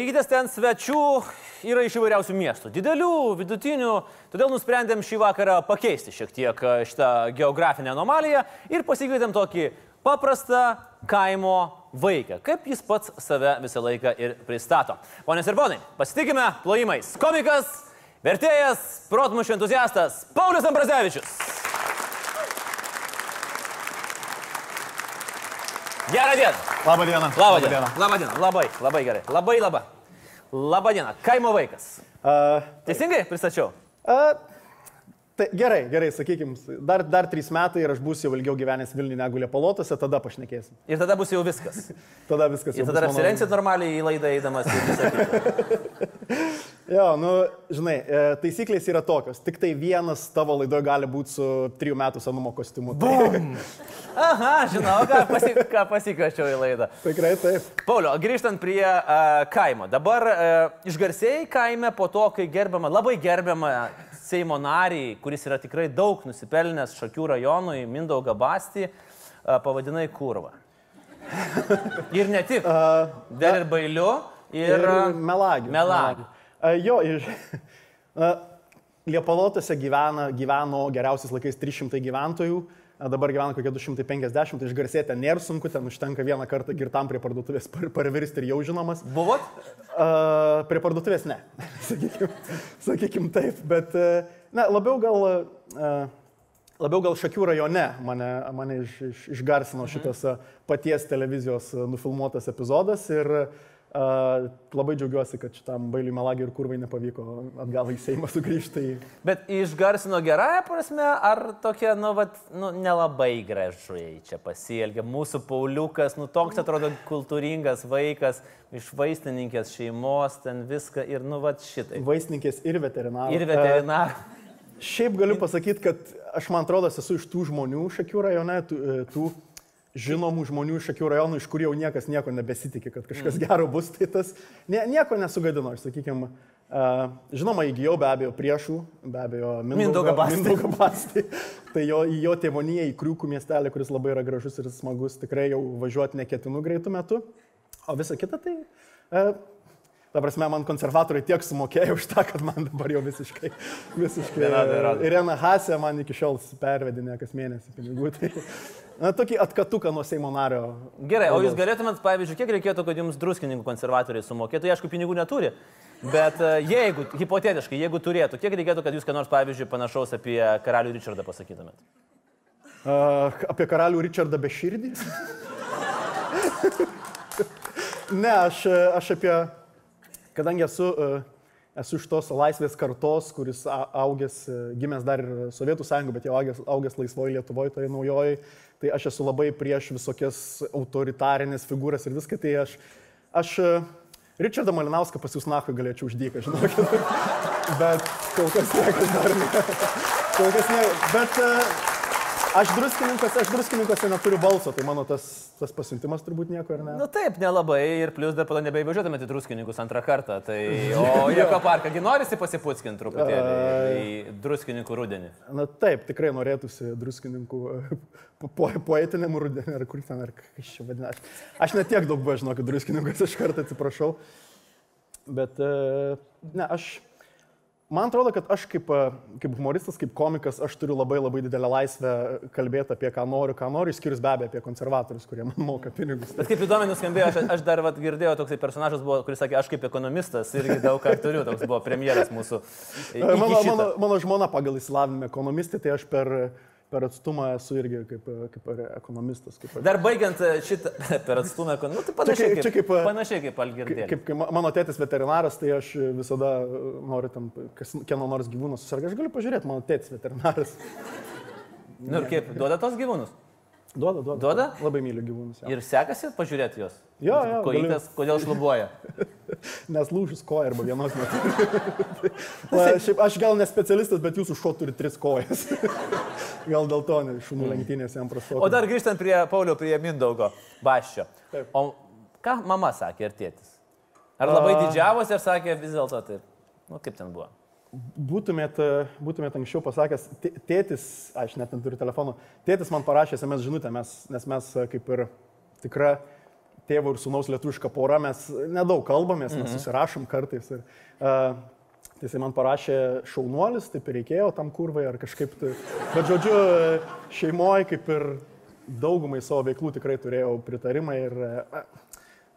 Laikytės ten svečių yra iš įvairiausių miestų. Didelių, vidutinių. Todėl nusprendėm šį vakarą pakeisti šiek tiek e, šitą geografinę anomaliją ir pasikvietėm tokį paprastą kaimo vaiką. Kaip jis pats save visą laiką ir pristato. Ponios ir ponai, pasitikime plojimais. Komikas, vertėjas, protmušio entuziastas Paulius Ambrazevičius. Gerą dieną. Labą dieną. Labą dieną. Labą dieną. Labai, labai gerai. Labai laba. Labą dieną. Kaimo vaikas. Uh, Teisingai pristačiau? uh, tai gerai, gerai, sakykime, dar, dar trys metai ir aš būsiu jau ilgiau gyvenęs Vilniuje negu Liepalotose, tada pašnekėsim. Ir tada bus jau viskas. Tada viskas. Ir tada apsirengsit normaliai į laidą eidamas. Jo, nu, žinai, e, taisyklės yra tokios. Tik tai vienas tavo laidoje gali būti su trijų metų senumo kostiumu. Tai, Aha, žinau, ką, pasi, ką pasikviečiau į laidą. tikrai taip. Pauliu, grįžtant prie uh, kaimo. Dabar uh, išgarsėjai kaime po to, kai gerbiama, labai gerbiama Seimo narį, kuris yra tikrai daug nusipelnęs Šakių rajonui, Mindaugą Bastį, uh, pavadinai kurvą. ir ne tik. Dar ir bailiu. Ir, Ir melagių. Melagių. A, Jo, a, Liepalotose gyvena, gyveno geriausiais laikais 300 gyventojų, dabar gyvena kokie 250, tai išgarsėti nėra sunku, ten užtenka vieną kartą girtam prie parduotuvės par, parvirsti ir jau žinomas. Buvot? A, prie parduotuvės ne, sakykim, sakykim taip, bet a, na, labiau gal, a, labiau gal Šakių rajone mane, mane iš, iš, išgarsino šitas a, paties televizijos nufilmuotas epizodas ir a, labai džiaugiuosi, kad šitam bailiui melagį ir kurvai nepavyko atgal į Seimą sugrįžti. į- Bet išgarsino gerąją prasme, ar tokia, nu, vat, nu, nelabai gražiai čia pasielgia. Mūsų Pauliukas, nu, toks atrodo kultūringas vaikas, iš vaistininkės šeimos, ten viską ir, nu, va, šitai. Vaistininkės ir veterinarai. Ir veterinar. Šiaip galiu pasakyti, kad aš man atrodo esu iš tų žmonių Šakių rajone, tų, e, tų žinomų žmonių iš Šakių rajonų, iš kurių jau niekas nieko nebesitikė, kad kažkas mm. gero bus, tai tas nie, nieko nesugadino. Aš sakykime, uh, žinoma, įgyjau be abejo priešų, be abejo Mindaugą Bastį. Tai jo, į jo tėvoniją, į Kriukų miestelį, kuris labai yra gražus ir smagus, tikrai jau važiuoti neketinu greitų metų. O visa kita tai... Uh, Ta prasme, man konservatoriai tiek sumokėjo už tą, kad man dabar jau visiškai, visiškai. Irena Hasė man iki šiol pervedinė kas mėnesį pinigų. Tai, na, tokį atkatuką nuo Seimo nario. Gerai, o jūs galėtumėt, pavyzdžiui, kiek reikėtų, kad jums druskininkų konservatoriai sumokėtų, Jie, aišku, pinigų neturi. Bet e, jeigu, hipotetiškai, jeigu turėtų, kiek reikėtų, kad jūs ką nors, pavyzdžiui, panašaus apie karalių Richardą pasakytumėt? Uh, apie karalių Richardą be širdį? ne, aš, aš apie, kadangi esu, uh, esu iš tos laisvės kartos, kuris augęs, gimęs dar ir Sovietų sąjungoje, bet jau augęs, augęs laisvoje Lietuvoje, toje naujoje, tai aš esu labai prieš visokias autoritarinės figūras ir viską, tai aš, aš uh, Richardą Malinauską pas jūs nahui galėčiau uždyką, žinokit. Bet kol kas niekas dar ne. Kol kas ne. Bet uh, aš druskininkas, aš druskininkose neturiu balso, tai mano tas, tas pasiuntimas turbūt nieko ir ne. Na nu, taip, nelabai ir plus dar pada nebeįvažiuotumėte į druskininkus antrą kartą. Tai, o Joko parką, norisi pasipūtskinti truputėlį į druskininkų rudenį. Na taip, tikrai norėtųsi druskininkų po, po, poetiniam rudenį, ar kur ten, ar kas čia vadina. Aš, netiek daug buvau, žinok, druskininkas, aš kartą atsiprašau. Bet, e, ne, aš, man atrodo, kad aš kaip, kaip humoristas, kaip komikas, aš turiu labai labai didelę laisvę kalbėti apie ką noriu, ką noriu, išskyrus be abejo apie konservatorius, kurie man moka pinigus. Bet kaip įdomiai nuskambėjo, aš, aš dar vat, girdėjau toksai personažas, buvo, kuris sakė, aš kaip ekonomistas irgi daug ką turiu, toks buvo premjeras mūsų. E, Mano, mano, mano žmona pagal įsilavinimą ekonomistė, tai aš per, per atstumą esu irgi kaip, kaip ekonomistas. Kaip, Dar baigiant e, šitą per atstumą, nu, tai panašiai kaip- čia kaip, e, panašiai kaip kaip, Algirdė. kaip, kaip ma- mano tėtis veterinaras, tai aš visada e, noriu tam, kas, kieno nors gyvūnas susirga, aš galiu pažiūrėti, mano tėtis veterinaras. Nu ir kaip, duoda tos gyvūnus? Duoda, duoda. Duoda? Labai myliu gyvūnus. Jo. Ir sekasi pažiūrėti juos? Jo, jo, Kojytės, kodėl šlubuoja? Nes lūžus koja arba vienos. Va, šiaip aš gal ne specialistas, bet jūsų šuo turi tris kojas. gal dėl to ne, šunų lenktynės jam prasto. O dar grįžtant prie Paulio, prie Mindaugo Baščio. Taip. O ką mama sakė ir tėtis? Ar labai A. didžiavosi ir sakė vis dėlto taip? Nu, kaip ten buvo? Būtumėt, e, būtumėt anksčiau pasakęs, tė- tėtis, aš net neturiu telefono, tėtis man parašė SMS žinutę, mes, nes mes e, kaip ir tikra tėvo ir sūnaus lietuviška pora, mes nedaug kalbamės, mes susirašom kartais. Ir, uh, Tai jisai man parašė šaunuolis, taip ir reikėjo tam kurvai ar kažkaip. Tai, bet žodžiu, šeimoje kaip ir daugumai savo veiklų tikrai turėjau pritarimą ir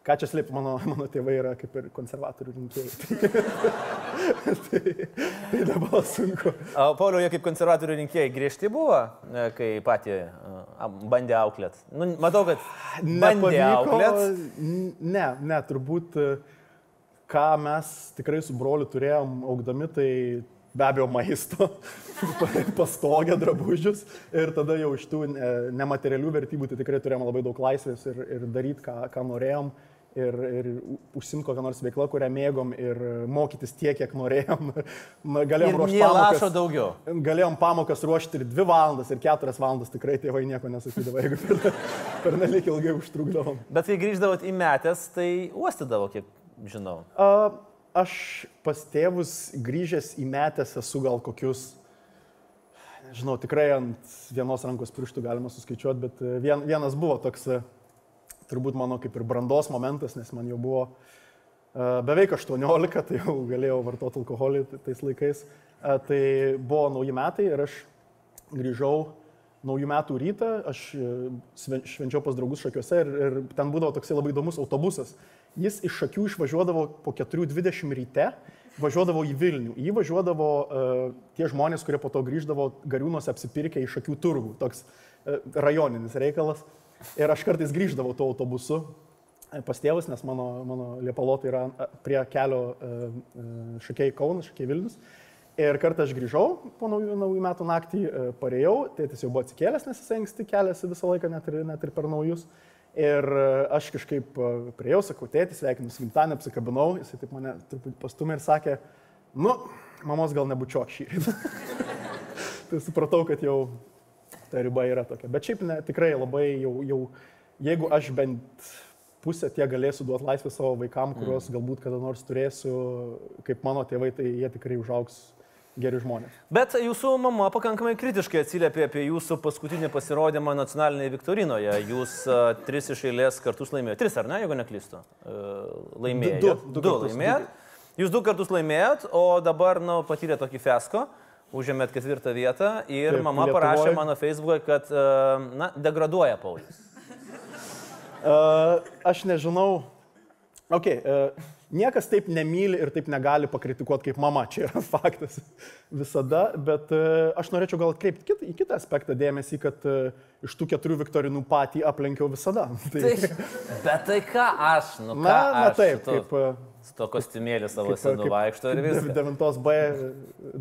ką čia slėpti, mano, mano tėvai yra kaip ir konservatorių rinkėjai. tai, tai dabar sunku. O Pauliau, jie kaip konservatorių rinkėjai griežti buvo, e, kai patį a, bandė auklėt? Nu, matau, kad bandė auklėt. Ne, ne, turbūt. Uh, ką mes tikrai su broliu turėjom augdami, tai be abejo maisto, pastogę, drabužius ir tada jau iš tų e, nematerialių vertybių tai tikrai turėjom labai daug laisvės ir, ir daryti, ką, ką norėjom. Ir, ir užsimti kokią nors veiklą, kurią mėgom ir mokytis tiek, kiek norėjom. Galėjom ruošti pamokas. daugiau. Galėjom pamokas ruošti ir 2 valandas, ir 4 valandas, tikrai tėvai nieko nesakydavo, jeigu per, per nelik ilgai užtrukdavom. Bet kai grįždavot į metęs, tai uostydavo kiek žinau? A, aš pas tėvus grįžęs į metęs esu gal kokius, nežinau, tikrai ant vienos rankos pirštų galima suskaičiuoti, bet e, vien, vienas buvo toks, e, turbūt mano kaip ir brandos momentas, nes man jau buvo a, beveik 18, tai jau galėjau vartoti alkoholį tais laikais. A, tai buvo nauji metai ir aš grįžau naujų metų rytą, aš e, švenčiau pas draugus šakiuose ir, ir ten būdavo toksai labai įdomus autobusas jis iš šakių išvažiuodavo po 4.20 ryte, važiuodavo į Vilnių. Jį važiuodavo uh, tie žmonės, kurie po to grįždavo gariūnuose apsipirkę į šakių turgų. Toks uh, rajoninis reikalas. Ir aš kartais grįždavau tuo autobusu e, pas tėvus, nes mano, mano liepalotai yra prie kelio uh, šakiai Kaunas, šakiai Vilnius. Ir kartą aš grįžau po naujų, naujų metų naktį, parėjau, tėtis jau buvo atsikėlęs, nes jis anksti keliasi visą laiką, net ir, net ir per naujus. Ir e, aš kažkaip e, prieėjau, sakau, tėtis, sveikinu su gimtadieniu, apsikabinau, jisai taip mane truputį pastumė ir sakė, nu, mamos gal nebučio šį rytą. tai supratau, kad jau ta riba yra tokia. Bet šiaip ne, tikrai labai jau, jau, jeigu aš bent pusę tiek galėsiu duoti laisvę savo vaikam, kuriuos mm. galbūt kada nors turėsiu, kaip mano tėvai, tai jie tikrai užaugs geri žmonės. Bet jūsų mama pakankamai kritiškai atsiliepė apie jūsų paskutinį pasirodymą nacionalinėje Viktorinoje. Jūs uh, tris iš eilės kartus laimėjote. Tris, ar ne, jeigu neklystu? Uh, laimėjote. Du, du, du, du laimėjot. Jūs du kartus laimėjot, o dabar, nu, patyrė tokį fesko. Užėmėt ketvirtą vietą ir Taip, mama Lietuvoj. parašė mano Facebook'e, kad, uh, na, degraduoja Paulius. Uh, aš nežinau. Ok, uh, Niekas taip nemyli ir taip negali pakritikuoti kaip mama, čia yra faktas visada, bet e, aš norėčiau gal atkreipti kit, į kitą aspektą dėmesį, kad e, iš tų keturių viktorinų patį aplenkiau visada. Tai... Tai, bet tai ką aš, nu ką na, na aš, taip, to, kaip... E, su to kostiumėlį savo senu vaikšto ir viskas. 9B,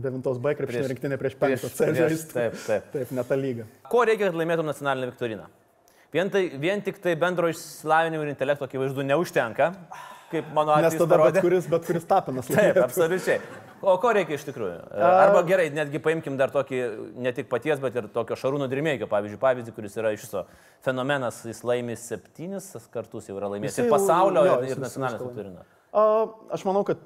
9B krepšinio rinktinė prieš 5 C žaisti. Taip, taip. Taip, ne ta lyga. Ko reikia, kad laimėtum nacionalinę viktoriną? Vien, tai, vien tik tai bendro išsilavinimo ir intelekto akivaizdu neužtenka kaip mano atveju. Nes tada bet kuris, bet kuris tapinas. Taip, absoliučiai. O ko reikia iš tikrųjų? Arba gerai, netgi paimkim dar tokį ne tik paties, bet ir tokio Šarūno Dirmėkio, pavyzdžiui, pavyzdį, kuris yra iš viso fenomenas, jis laimė septynis kartus jau yra laimėjęs ir pasaulio, jo, ir, ir nacionalinio turino. Aš manau, kad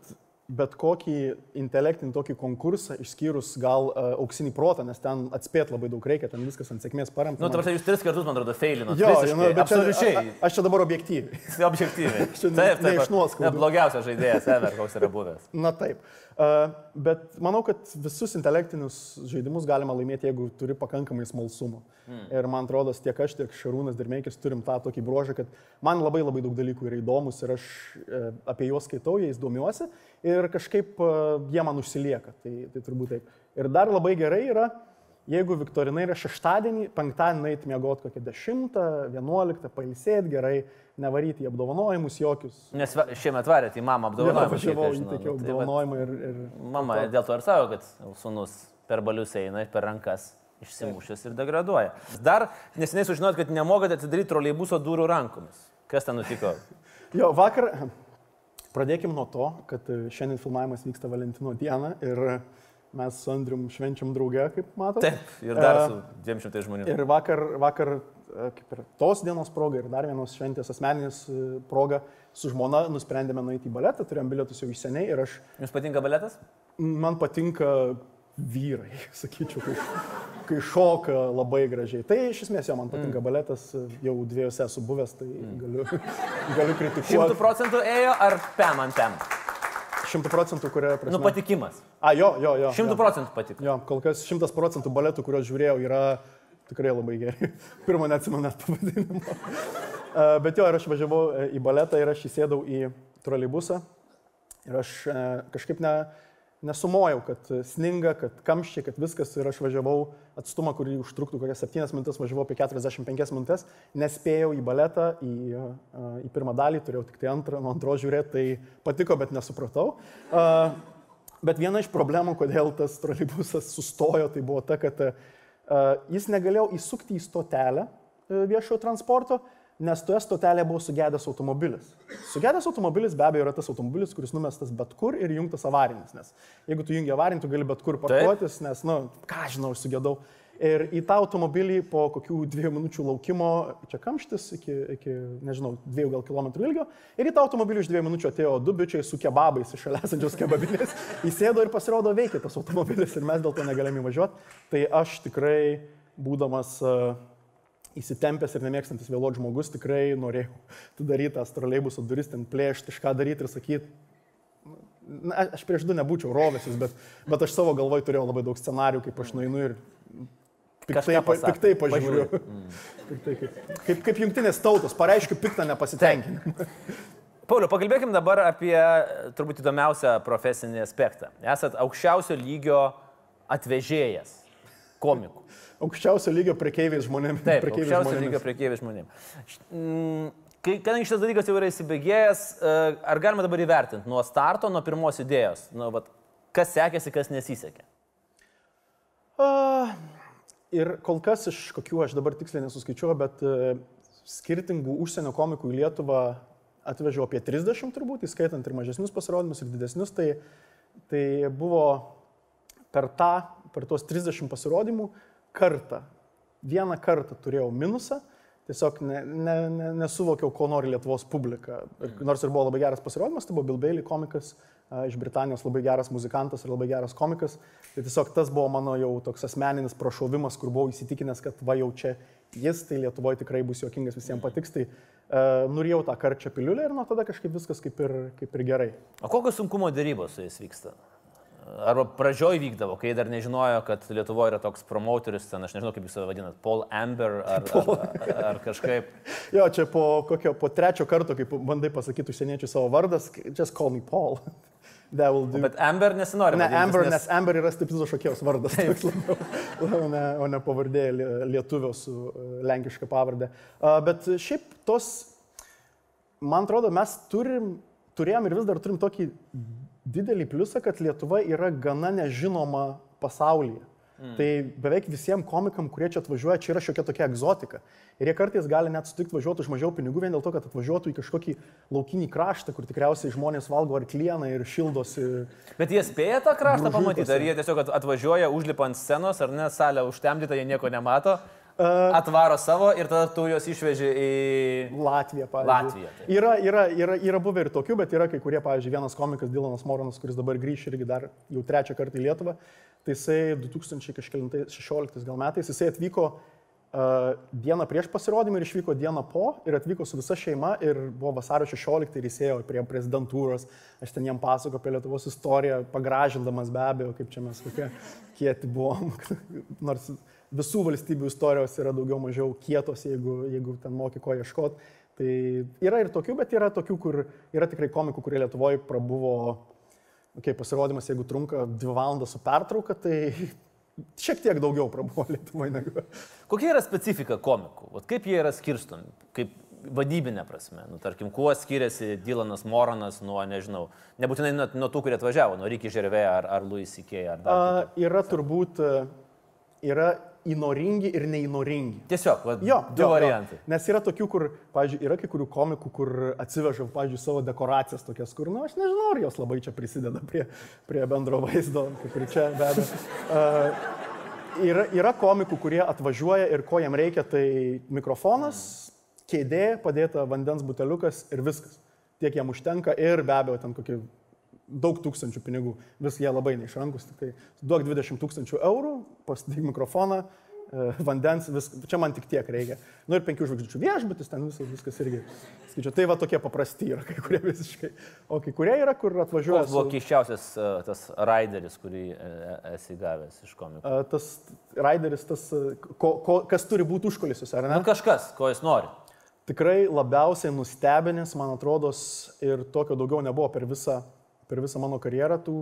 bet kokį intelektinį tokį konkursą, išskyrus gal uh, auksinį protą, nes ten atspėt labai daug reikia, ten viskas ant sėkmės paremta. Na, nu, tarsi jūs tris kartus, man atrodo, feilinot. Jo, jo nu, bet absoliučiai. Čia, a, aš čia dabar objektyviai. objektyviai. taip, taip. Ne iš nuoskaudų. Blogiausias žaidėjas, ever, koks yra buvęs. Na taip. Uh, bet manau, kad visus intelektinius žaidimus galima laimėti, jeigu turi pakankamai smalsumo. Mm. Ir man atrodo, tiek aš, tiek Šarūnas Dirmėkis turim tą tokį bruožą, kad man labai labai daug dalykų yra įdomus ir aš uh, apie juos skaitau, jais domiuosi ir kažkaip uh, jie man užsilieka. Tai, tai turbūt taip. Ir dar labai gerai yra, jeigu Viktorina yra šeštadienį, penktadienį eiti miegoti kokią 10, 11, pailsėti gerai, nevaryti į apdovanojimus jokius. Nes šiemet varėte į mamą apdovanojimus. Aš važiavau į tokių apdovanojimų ir, ir... Mama dėl to ir savo, kad sunus per balius eina, per rankas išsimušęs ir degraduoja. Dar neseniai sužinot, kad nemokate atsidaryti troleibuso durų rankomis. Kas ten nutiko? jo, vakar pradėkim nuo to, kad šiandien filmavimas vyksta Valentino dieną ir mes su Andrium švenčiam draugę, kaip matote. Taip, ir dar su 200 žmonių. Ir vakar, vakar E, kaip ir tos dienos proga ir dar vienos šventės asmeninės e, proga su žmona nusprendėme nueiti į baletą, turėjom bilietus jau iš seniai ir aš... Jums patinka baletas? Man patinka vyrai, sakyčiau, kai, kai šoka labai gražiai. Tai iš esmės jo man patinka mm. baletas, jau dviejose esu buvęs, tai mm. galiu, galiu kritikuoti. Šimtų procentų ėjo ar pem ant pem? Šimtų procentų, kuria prasme. Nu, patikimas. A, jo, jo, jo. Šimtų jo. procentų patiko. Jo, kol kas šimtas procentų baletų, kuriuos žiūrėjau, yra tikrai labai geri. Pirmą neatsimenu net pavadinimo. Bet jo, ir aš važiavau e, į baletą ir aš įsėdau į troleibusą. Ir aš e, kažkaip ne, nesumojau, kad sninga, kad kamščiai, kad viskas ir aš važiavau atstumą, kurį užtruktų kokias 7 minutės, važiavau apie 45 minutės, nespėjau į baletą, į, į pirmą dalį, turėjau tik tai antrą, nuo antros žiūrėti, tai patiko, bet nesupratau. Bet viena iš problemų, kodėl tas trolibusas sustojo, tai buvo ta, kad jis negalėjo įsukti į stotelę e, viešojo transporto, nes toje stotelėje buvo sugedęs automobilis. Sugedęs automobilis be abejo yra tas automobilis, kuris numestas bet kur ir jungtas avarinis, nes jeigu tu jungi avarinį, tu gali bet kur parkuotis, nes, na, nu, ką žinau, aš sugėdau. Ir į tą automobilį po kokių dviejų minučių laukimo, čia kamštis iki, iki nežinau, dviejų gal kilometrų ilgio, ir į tą automobilį iš dviejų minučių atėjo du bičiai su kebabais iš šalia esančios kebabinės, įsėdo ir pasirodo veikia tas automobilis ir mes dėl to negalėjome įvažiuoti. Tai aš tikrai, būdamas uh, įsitempęs ir nemėgstantis vėluoti žmogus tikrai norėjau daryti tas troleibusų duris, ten plėšti, kažką daryti ir sakyti. Na, aš prieš du nebūčiau rovęsis, bet, bet aš savo galvoj turėjau labai daug scenarių, kaip aš nueinu ir piktai, piktai pažiūriu. Mm. Piktai, kaip, kaip, kaip jungtinės tautos, pareiškiu piktą nepasitenkinimą. Pauliu, pakalbėkim dabar apie turbūt įdomiausią profesinį aspektą. Esat aukščiausio lygio atvežėjas komikų aukščiausio lygio prekeiviais žmonėmis. Taip, aukščiausio žmonėmis. lygio prekeiviais žmonėmis. Mm, kadangi šitas dalykas jau yra įsibėgėjęs, e, ar galima dabar įvertinti nuo starto, nuo pirmos idėjos, nu, vat, kas sekėsi, kas nesisekė? Uh, ir kol kas iš kokių aš dabar tiksliai nesuskaičiuoju, bet uh, skirtingų užsienio komikų į Lietuvą atvežiau apie 30 turbūt, įskaitant ir mažesnius pasirodymus, ir didesnius, tai, tai buvo per tą, per tuos 30 pasirodymų kartą, vieną kartą turėjau minusą, tiesiog ne, ne, ne, nesuvokiau, ko nori Lietuvos publika. Ir, nors ir buvo labai geras pasirodymas, tai buvo Bill Bailey komikas a, iš Britanijos, labai geras muzikantas ir labai geras komikas. Tai tiesiog tas buvo mano jau toks asmeninis prašovimas, kur buvau įsitikinęs, kad va jau čia jis, tai Lietuvoje tikrai bus juokingas, visiems patiks. Tai uh, nurijau tą karčią piliulę ir nuo tada kažkaip viskas kaip ir, kaip ir gerai. O kokios sunkumo dėrybos su jais vyksta? Arba pradžioj vykdavo, kai dar nežinojo, kad Lietuvoje yra toks promoteris, ten aš nežinau, kaip jūs save vadinat, Paul Amber ar, Paul. ar, ar kažkaip. jo, čia po kokio, po trečio karto, kai bandai pasakyti užsieniečių savo vardas, just call me Paul. Bet Amber nesinori. Ne, Amber, nes... nes Amber yra stiprizo šokėjos vardas, labiau, o, ne, o ne pavardė lietuvio su e, lenkiška pavardė. Bet šiaip tos, man atrodo, mes turim, turėjom ir vis dar turim tokį didelį pliusą, kad Lietuva yra gana nežinoma pasaulyje. Mm. Tai beveik visiems komikam, kurie čia atvažiuoja, čia yra šiokia tokia egzotika. Ir jie kartais gali net sutikti važiuoti už mažiau pinigų vien dėl to, kad atvažiuotų į kažkokį laukinį kraštą, kur tikriausiai žmonės valgo arklieną ir šildosi. Bet jie spėja tą kraštą pamatyti, ar jie tiesiog atvažiuoja, užlipa ant scenos, ar ne, salė užtemdyta, jie nieko nemato. Atvaro savo ir tada tu juos išveži į Latviją, pavyzdžiui. Latviją. Tai. Yra, yra, yra, yra buvę ir tokių, bet yra kai kurie, pavyzdžiui, vienas komikas Dilanas Moronas, kuris dabar grįš irgi dar jau trečią kartą į Lietuvą, tai jisai 2016 gal metais, jisai atvyko uh, dieną prieš pasirodymą ir išvyko dieną po ir atvyko su visa šeima ir buvo vasario 16 ir jis ėjo prie prezidentūros, aš ten jam pasakoju apie Lietuvos istoriją, pagražindamas be abejo, kaip čia mes kokie kieti buvom, nors visų valstybių istorijos yra daugiau mažiau kietos, jeigu, jeigu ten moki ko ieškot. Tai yra ir tokių, bet yra tokių, kur yra tikrai komikų, kurie Lietuvoje prabuvo, okay, pasirodymas, jeigu trunka dvi valandas su pertrauka, tai šiek tiek daugiau prabuvo Lietuvoje negu. Kokia yra specifika komikų? Vat kaip jie yra skirstomi? Kaip vadybinė prasme. Nu, tarkim, kuo skiriasi Dylanas Moranas nuo, nežinau, nebūtinai nuo, nuo tų, kurie atvažiavo, nuo Ryki Žervė ar, ar Louis C.K. ar dar. A, yra turbūt, yra įnoringi ir neįnoringi. Tiesiog, va, jo, du jo, variantai. Jo. Nes yra tokių, kur, pavyzdžiui, yra kai kurių komikų, kur atsiveža, pavyzdžiui, savo dekoracijas tokias, kur, na, nu, aš nežinau, ar jos labai čia prisideda prie, prie bendro vaizdo, kaip ir čia be abejo. Uh, yra, yra komikų, kurie atvažiuoja ir ko jam reikia, tai mikrofonas, kėdė, padėta vandens buteliukas ir viskas. Tiek jam užtenka ir be abejo ten kokie daug tūkstančių pinigų, vis jie labai neišrankus, tai duok 20 tūkstančių eurų, pasidėk mikrofoną, e, vandens, vis, čia man tik tiek reikia. Nu ir penkių žvaigždžių viešbutis, ten visas, viskas irgi. Skaičiu, tai va tokie paprasti yra, kai kurie visiškai. O kai kurie yra, kur atvažiuoja. Koks buvo keiščiausias e, tas raideris, kurį e, esi gavęs iš komikų? Tas raideris, tas, ko, ko, kas turi būti užkulisius, ar ne? Nu kažkas, ko jis nori. Tikrai labiausiai nustebinęs, man atrodo, ir tokio daugiau nebuvo per visą, per visą mano karjerą, tų,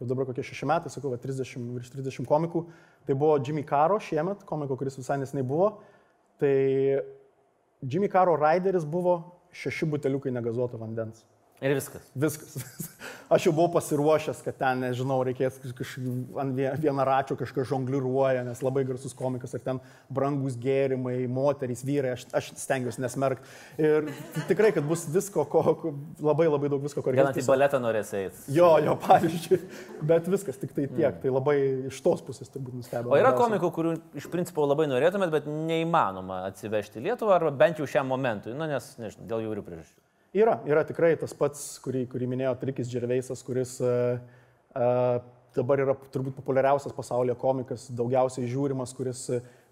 jau dabar kokie šeši metai, sakau, va, 30, virš 30 komikų. Tai buvo Jimmy Caro šiemet, komiko, kuris visai nesnei buvo. Tai Jimmy Caro raideris buvo šeši buteliukai negazuoto vandens. Ir viskas. Viskas. Aš jau buvau pasiruošęs, kad ten, nežinau, reikės ant vieną račio kažką žongliruoja, nes labai garsus komikas ir ten brangus gėrimai, moterys, vyrai, aš, aš stengiuosi nesmerkti. Ir tikrai, kad bus visko, ko, ko, labai labai daug visko, ko reikia. Vieną į baletą norės eiti. Jo, jo, pavyzdžiui. Bet viskas tik tai tiek. Mm. Tai labai iš tos pusės turbūt nustebino. O yra komikų, kurių iš principo labai norėtumėt, bet neįmanoma atsivežti Lietuvą, arba bent jau šiam momentui, nu, nes, nežinau, dėl jūrių priežasčių. Yra, yra tikrai tas pats, kurį, kurį minėjo Trikis Džerveisas, kuris uh, uh, dabar yra turbūt populiariausias pasaulyje komikas, daugiausiai žiūrimas, kuris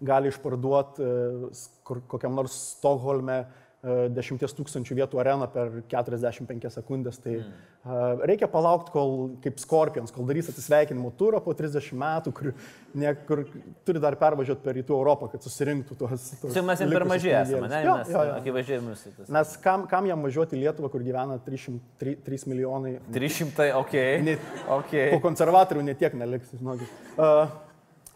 gali išparduoti uh, kokiam nors Stokholme uh, 10 tūkstančių vietų areną per 45 sekundės. Tai mm. reikia palaukti, kol kaip Scorpions, kol darys atsisveikinimo turą po 30 metų, kur, ne, kur turi dar pervažiuoti per rytų Europą, kad susirinktų tuos. tuos Čia mes jiems per mažai esame, ne? Jo, mes, jo, jo. Akivaizdžiai mums. Nes kam, kam jam važiuoti į Lietuvą, kur gyvena 300, 3, 3 milijonai? 300, ok. Ne, okay. Po konservatorių netiek neliks, žinokit. Uh,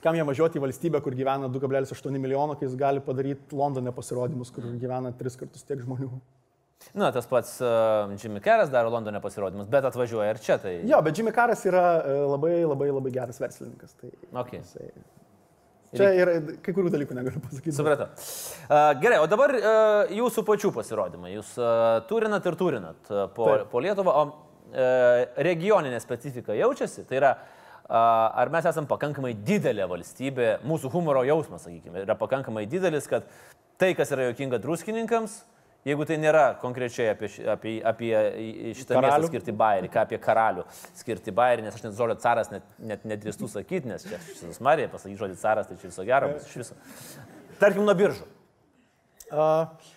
kam jie važiuoti į valstybę, kur gyvena 2,8 milijono, kai jis gali padaryti Londone pasirodymus, kur gyvena tris kartus tiek žmonių. Na, tas pats uh, Jimmy Caras daro Londone pasirodymus, bet atvažiuoja ir čia. Tai... Jo, bet Jimmy Caras yra uh, labai, labai, labai geras verslininkas. Tai okay. jisai... Čia yra kai kurių dalykų negaliu pasakyti. Supratau. Uh, gerai, o dabar uh, jūsų pačių pasirodymai. Jūs uh, turinat ir turinat po, Taip. po Lietuvą, o regioninė specifika jaučiasi. Tai yra uh, ar mes esame pakankamai didelė valstybė, mūsų humoro jausmas, sakykime, yra pakankamai didelis, kad tai, kas yra jokinga druskininkams, jeigu tai nėra konkrečiai apie, apie, apie šitą karalių. miestą skirti bairį, ką apie karalių skirti bairį, nes aš net žodžio caras net, net nedrįstų sakyti, nes čia šitas Marija pasakyti žodį caras, tai čia viso gero bus iš viso. Tarkim, nuo biržų. Uh,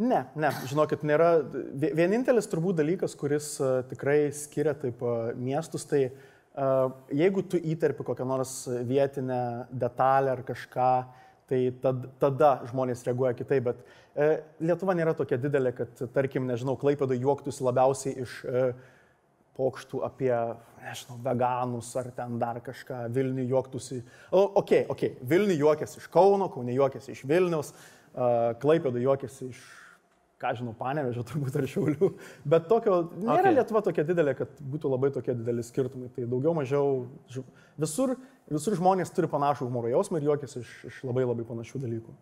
ne, ne, žinokit, nėra. Vienintelis turbūt dalykas, kuris tikrai skiria taip miestus, tai uh, Jeigu tu įterpi kokią nors vietinę detalę ar kažką, tai tad, tada žmonės reaguoja kitaip, bet e, Lietuva nėra tokia didelė, kad, tarkim, nežinau, Klaipėdo juoktųsi labiausiai iš e, pokštų apie, nežinau, veganus ar ten dar kažką, Vilnių juoktųsi. O, ok, ok, Vilnių juokėsi iš Kauno, Kaunė juokėsi iš Vilnius, uh, Klaipėdo juokėsi iš ką žinau, panevežė turbūt ar šiaulių, bet tokio, nėra okay. Lietuva tokia didelė, kad būtų labai tokie dideli skirtumai. Tai daugiau mažiau visur, visur žmonės turi panašų humoro jausmą ir juokis iš, iš labai labai panašių dalykų.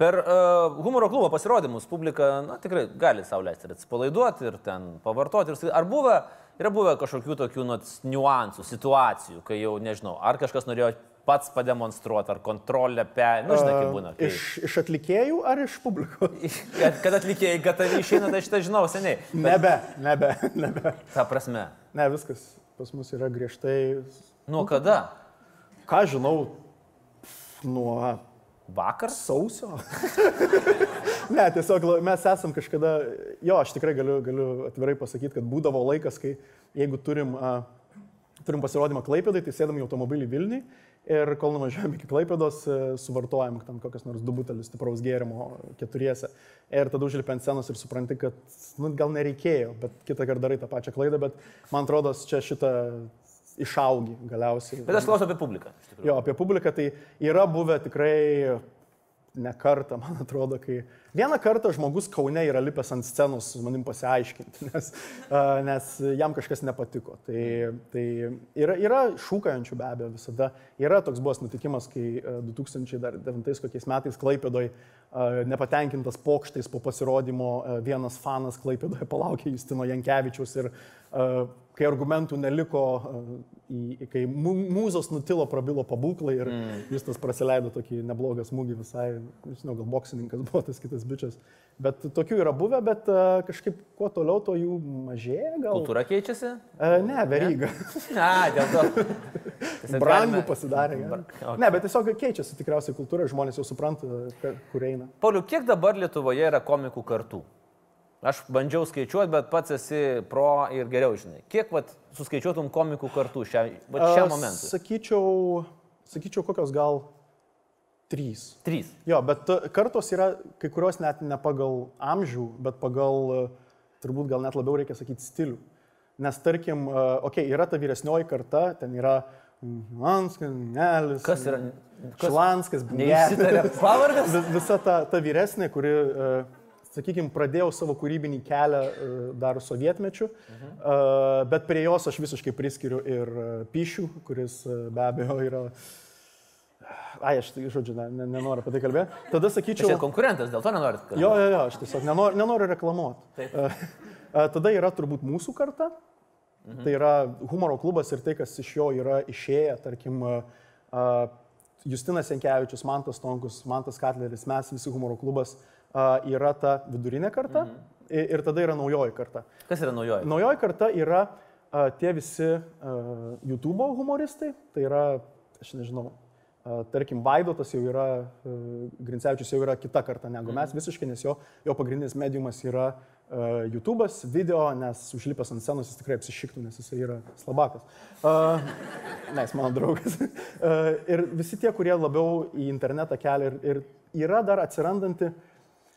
Per uh, humoro klubo pasirodymus publika na, tikrai gali sauliaisti ir atsipalaiduoti ir ten pavartoti. Ir, ar buvę, yra buvę kažkokių tokių nu, niuansų, situacijų, kai jau nežinau, ar kažkas norėjo pats pademonstruoti, ar kontrolę, pe... nu, žinai, kaip būna. Kai... Iš, iš atlikėjų ar iš publikos? kad, kad atlikėjai gatavi išeina, tai šitą žinau seniai. Bet... Nebe, nebe, nebe. Ta prasme. Ne, viskas pas mus yra griežtai. Nuo kada? Ką žinau, nuo Vakar? Sausio. ne, tiesiog mes esam kažkada, jo, aš tikrai galiu, galiu atvirai pasakyti, kad būdavo laikas, kai jeigu turim, uh, turim pasirodymą Klaipėdai, tai sėdam į automobilį Vilniui Ir kol nuvažiuojam iki Klaipėdos, e, suvartojam ten kokias nors du butelius stipraus gėrimo keturiese. Ir tada užlipi ant scenos ir supranti, kad nu, gal nereikėjo, bet kitą kartą darai tą pačią klaidą, bet man atrodo, čia šitą išaugi galiausiai. Bet aš klausiu apie publiką. Jo, apie publiką tai yra buvę tikrai ne kartą, man atrodo, kai vieną kartą žmogus Kaune yra lipęs ant scenos su manim pasiaiškinti, nes, nes jam kažkas nepatiko. Tai, tai yra, yra šūkajančių be abejo visada. Yra toks buvęs nutikimas, kai 2009 kokiais metais Klaipėdoj nepatenkintas pokštais po pasirodymo vienas fanas Klaipėdoje palaukė Justino Jankievičius ir kai argumentų neliko, kai mūzos nutilo, prabilo pabūklai ir mm. jis tas praleido tokį neblogą smūgį visai, žinau, gal boksininkas buvo tas kitas bičias. Bet tokių yra buvę, bet uh, kažkaip kuo toliau, to jų mažėja. Gal... Kultūra keičiasi? Uh, ne, veryga. Ne, dėl to. Brangų pasidarė. Okay. Ne, bet tiesiog keičiasi tikriausiai kultūra, žmonės jau supranta, kur eina. Pauliu, kiek dabar Lietuvoje yra komikų kartų? Aš bandžiau skaičiuoti, bet pats esi pro ir geriau žinai. Kiek vat, suskaičiuotum komikų kartų šią, šią momentą? Sakyčiau, sakyčiau, kokios gal trys. Trys. Jo, bet kartos yra kai kurios net ne pagal amžių, bet pagal, turbūt gal net labiau reikia sakyti, stilių. Nes tarkim, okei, okay, yra ta vyresnioji karta, ten yra Manskas, Nelis. Kas yra? Šlanskas, Bnelis. Pavardas? Visa ta, ta vyresnė, kuri uh, sakykime, pradėjau savo kūrybinį kelią e, dar sovietmečiu, mhm. bet prie jos aš visiškai priskiriu ir e, Pyšių, kuris be abejo yra... Ai, aš, tai, žodžiu, ne, ne, nenoriu apie tai kalbėti. Tada sakyčiau... Čia konkurentas, dėl to nenorit kalbėti. Jo, jo, jo, aš tiesiog nenoriu, nenoriu reklamuoti. Tada yra turbūt mūsų karta. Mhm. Tai yra humoro klubas ir tai, kas iš jo yra išėję, tarkim, Justinas Enkevičius, Mantas Tonkus, Mantas Katleris, mes visi humoro klubas yra ta vidurinė karta mhm. ir tada yra naujoji karta. Kas yra naujoji? Naujoji karta yra tie visi YouTube humoristai, tai yra, aš nežinau, tarkim, Vaidotas jau yra, Grincevičius jau yra kita karta negu mes mhm. visiškai, nes jo, jo pagrindinis mediumas yra uh, YouTube'as, video, nes užlipęs ant scenos jis tikrai apsišiktų, nes jis yra slabakas. Uh, ne, jis mano draugas. uh, ir visi tie, kurie labiau į internetą kelia ir, ir yra dar atsirandanti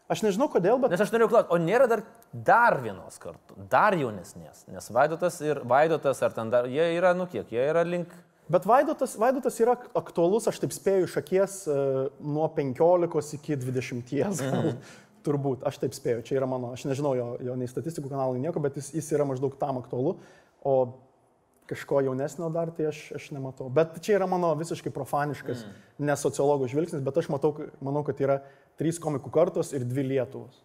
Aš nežinau kodėl, bet... Nes aš noriu klausti, o nėra dar, dar vienos kartu, dar jaunesnės, nes Vaidotas ir Vaidotas, ar ten dar, jie yra, nu kiek, jie yra link... Bet Vaidotas, Vaidotas yra aktualus, aš taip spėju, iš akies uh, nuo 15 iki 20. Mhm. Turbūt, aš taip spėju, čia yra mano, aš nežinau jo, jo nei statistikų kanalai nieko, bet jis, jis yra maždaug tam aktualu, o kažko jaunesnio dar, tai aš, aš nematau. Bet čia yra mano visiškai profaniškas, mm. nesociologų žvilgsnis, bet aš matau, manau, kad yra trys komikų kartos ir dvi Lietuvos.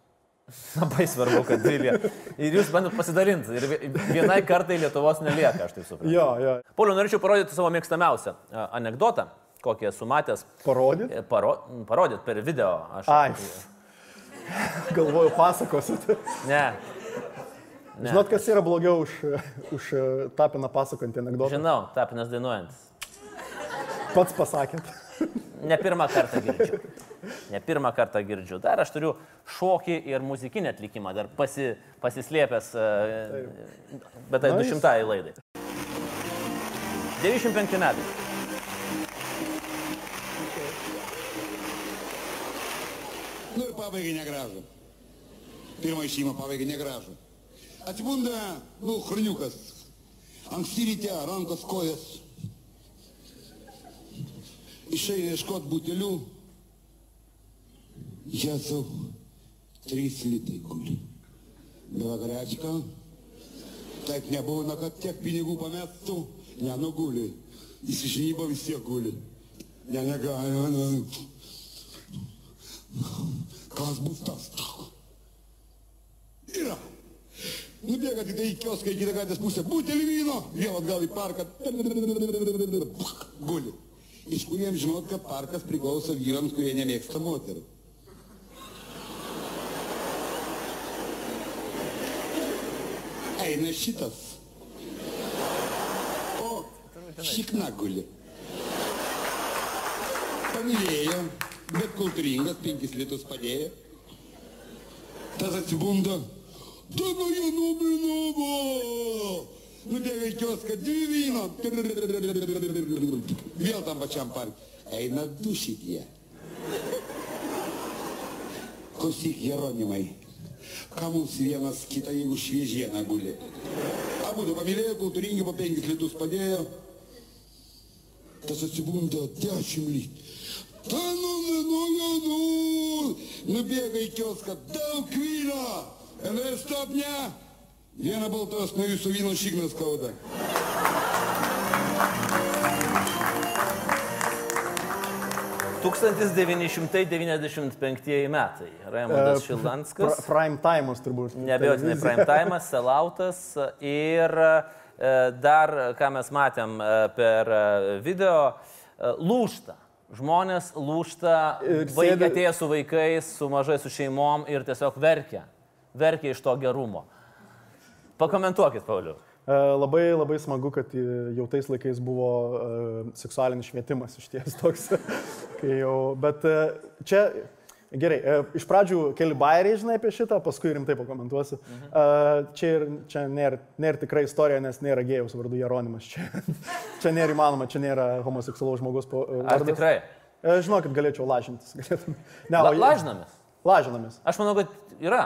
Labai svarbu, kad dvi Lietuvos. Ir jūs bandot pasidalinti. Ir vienai kartai Lietuvos nelieka, aš taip suprantu. Jo, jo. Pauliu, norėčiau parodyti savo mėgstamiausią anegdotą, kokį esu matęs. Parodyti? E, paro, parodyti per video. Aš, Ai. Galvoju, pasakosit. Ne. ne. Žinot, kas yra blogiau už, už Tapiną pasakojantį anegdotą? Žinau, Tapinas dainuojantis. Pats pasakėt. Ne pirmą kartą girdžiu. Ne pirmą kartą girdžiu. Dar aš turiu šokį ir muzikinį atlikimą, dar pasi, pasislėpęs, Taip. bet tai nice. 200 laidai. 95 metai. Nu ir pabaigai negražu. Pirmą išėjimą pabaigai negražu. Atsibunda, nu, chroniukas. Anksti ryte, rankos, kojas. Išeina ieškoti butelių, Jėzau, trys litai guli. Belagrečiką. Taip nebūna, kad tiek pinigų pamestų. Nenuguli. Įsižnybo vis tiek guli. Ne, negalima. Ne. Kas bus tas? Yra. Nubėga tik tai į kioską į kitą gatvės pusę. Butelį vyno. Vėl atgal į parką. Guli. Iš kuriems žinot, kad parkas priklauso vyrams, kurie nemėgsta moterų. eina šitas. O šikna guli. Pamilėjo, bet kultūringas, penkis litus padėjo. Tas atsibunda. Tavo jau nubinuvo. Nubėga į kioską, dvi vyno. Vėl tam pačiam park. Eina du šitie. Klausyk, Jeronimai. Ką mums vienas kitą, jeigu šviežiena guli. Abu du pamilėjo, kultūringi po penkis litus padėjo. Tas atsibunda dešimt litų. Tanu, nu, nu, nu, nubėga į kioską, daug vyno. NR stop, ne. Vieną baltos nuo jūsų vyno šiknas skauda. 1995 metai. Raimondas uh, Šildanskas. Prime time'as turbūt. Nebejotinai prime time'as, selautas ir dar, ką mes matėm per video, lūšta. Žmonės lūšta, vaikai atėjo su vaikais, su mažai su šeimom ir tiesiog verkia. Verkia iš to gerumo. Pakomentuokit, Pauliu. E, Labai, labai smagu, kad e, jau tais laikais buvo e, seksualinis švietimas iš ties toks. jau, bet čia, gerai, iš pradžių keli bairiai žinai apie šitą, paskui rimtai pakomentuosiu. Mhm. Čia, ir, čia nėra, nėra tikra istorija, nes nėra gėjaus vardu Jeronimas. Čia, čia nėra įmanoma, čia nėra homoseksualaus žmogus. e, Ar vardas. tikrai? Žinokit, galėčiau lažintis. Galėtum. Ne, La, lažinamės. Lažinamės. Aš manau, kad yra.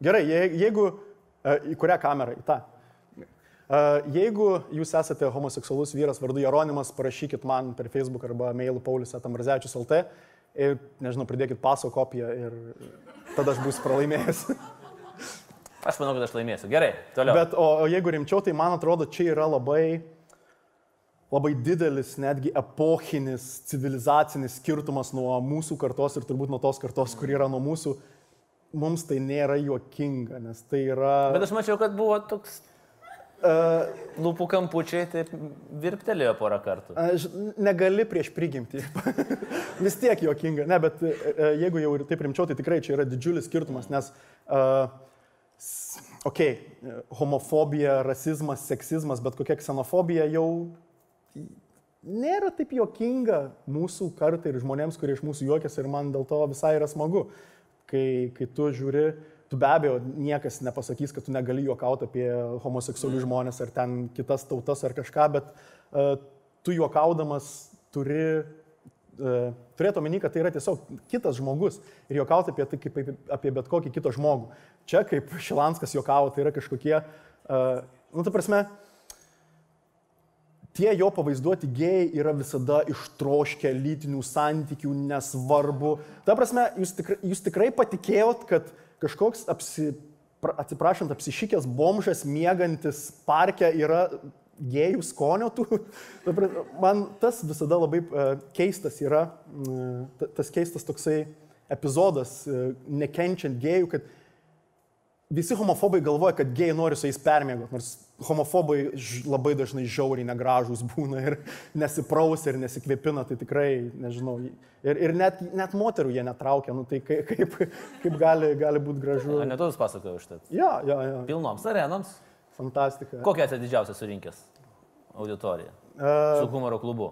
Gerai, je- jeigu, e, į kurią kamerą, į tą. E, Jeigu jūs esate homoseksualus vyras vardu Jeronimas, parašykit man per Facebook arba mailų Paulius Atamrazevičius LT ir, nežinau, pridėkit paso kopiją ir tada aš būsiu pralaimėjęs. Aš manau, kad aš laimėsiu. Gerai, toliau. Bet o, o jeigu rimčiau, tai man atrodo, čia yra labai, labai didelis, netgi epochinis, civilizacinis skirtumas nuo mūsų kartos ir turbūt nuo tos kartos, kur yra nuo mūsų. Mums tai nėra juokinga, nes tai yra... Bet aš mačiau, kad buvo toks Uh, lūpų kampučiai, taip virptelėjo porą kartų. Aš negali prieš prigimtį. Vis tiek juokinga. Ne, bet e, jeigu jau ir taip rimčiau, tai tikrai čia yra didžiulis skirtumas, nes, uh, okay, homofobija, rasizmas, seksizmas, bet kokia ksenofobija jau nėra taip juokinga mūsų kartai ir žmonėms, kurie iš mūsų juokiasi ir man dėl to visai yra smagu. Kai, kai tu žiūri, tu be abejo niekas nepasakys, kad tu negali juokauti apie homoseksualius žmonės ar ten kitas tautas ar kažką, bet uh, tu juokaudamas turi uh, turėti omeny, kad tai yra tiesiog kitas žmogus ir juokauti apie tai kaip apie- bet kokį kitą žmogų. Čia kaip Šilanskas juokavo, tai yra kažkokie, uh, nu, ta prasme, tie jo pavaizduoti gėjai yra visada ištroškę lytinių santykių, nesvarbu. Ta prasme, jūs tikrai, jūs tikrai patikėjot, kad kažkoks, apsi, pra- atsiprašant, apsišykęs bomžas miegantis parke yra gėjų skonio tų. Man tas visada labai e, keistas yra, ta- tas keistas toksai epizodas, e, nekenčiant gėjų, kad visi homofobai galvoja, kad gėjai nori su jais permėgoti, nors homofobai labai dažnai žiauriai negražūs būna ir nesiprausia ir nesikvėpina, tai tikrai, nežinau, ir, ir net, net moterų jie netraukia, nu tai kaip, kaip, kaip gali, gali būti gražu. Ne tu vis pasakojau šitą. Ja, ja, ja, Pilnoms arenoms. fantastika. Kokia esi didžiausia surinkęs auditorija? Uh, Su humoro klubu.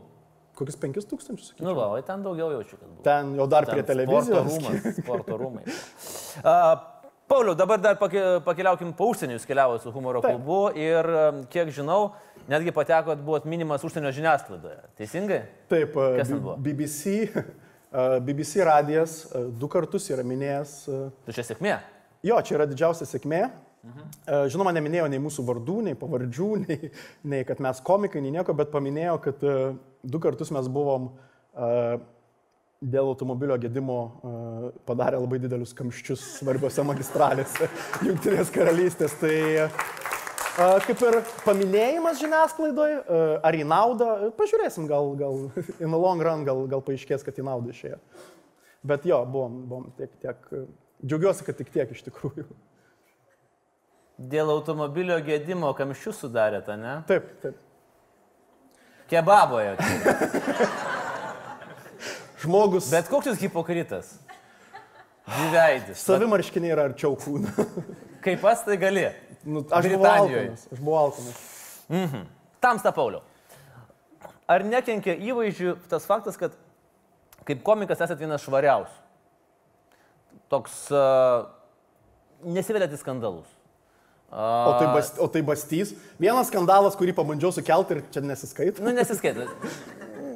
kokius penkis tūkstančius, sakyčiau. Nu, va, o ten daugiau jaučiu, kad buvo. Ten jau dar Ten prie Sporto televizijos. rūmas, sporto rūmai. Uh, Pauliau, dabar dar pake, pakeliaukim po užsienį, jūs keliavote su humoro Taip. klubu ir, kiek žinau, netgi patekot, buvot minimas užsienio žiniasklaidoje. Teisingai? Taip, Kas ten buvo? BBC, BBC radijas du kartus yra minėjęs Tu čia sėkmė. Jo, čia yra didžiausia sėkmė. E, Žinoma, neminėjo nei mūsų vardų, nei pavardžių, nei, nei kad mes komikai, nei nieko, bet paminėjo, kad du kartus mes buvom dėl automobilio gedimo e, padarę labai didelius kamščius svarbiose magistralėse Junktinės karalystės. Tai e, kaip ir paminėjimas žiniasklaidoje, ar į naudą, pažiūrėsim, gal, gal in the long run, gal, gal paaiškės, kad į naudą išėjo. Bet jo, buvom, buvom tiek, tiek, džiaugiuosi, kad tik tiek iš tikrųjų. Dėl automobilio gedimo kamščių sudarėte, ne? Taip, taip. Kebaboje. Žmogus. Bet koks jūs hipokritas? Dviveidis. savimarškiniai yra arčiau kūno. Kaip pats tai gali? Nu, aš buvau alkanas. Aš buvau alkanas. Tamsta Pauliau. Ar nekenkia įvaizdžių tas faktas, kad kaip komikas esate vienas švariausių? Toks uh, nesivedėte į skandalus. O tai, bas, o tai bastys. Vienas skandalas, kurį pabandžiau sukelti ir čia nesiskaito. Nu, nesiskaita.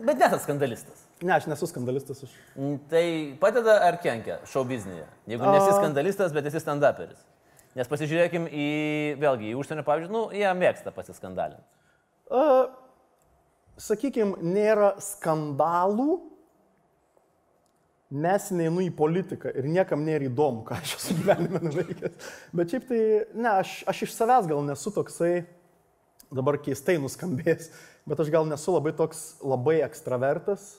Bet nesat skandalistas. Ne, aš nesu skandalistas. Aš... Mm, Tai padeda ar kenkia šou biznėje? Jeigu nesi skandalistas, bet esi stand-uperis. Nes pasižiūrėkim į, vėlgi, į užsienio pavyzdžiui, nu, jie mėgsta pasiskandalinti. Uh, Sakykime, nėra skandalų, nes neinu į politiką ir niekam nėra įdomu, ką aš esu gyvenime nuveikęs. Bet šiaip tai, ne, aš, aš iš savęs gal nesu toksai, dabar keistai nuskambės, bet aš gal nesu labai toks labai ekstravertas.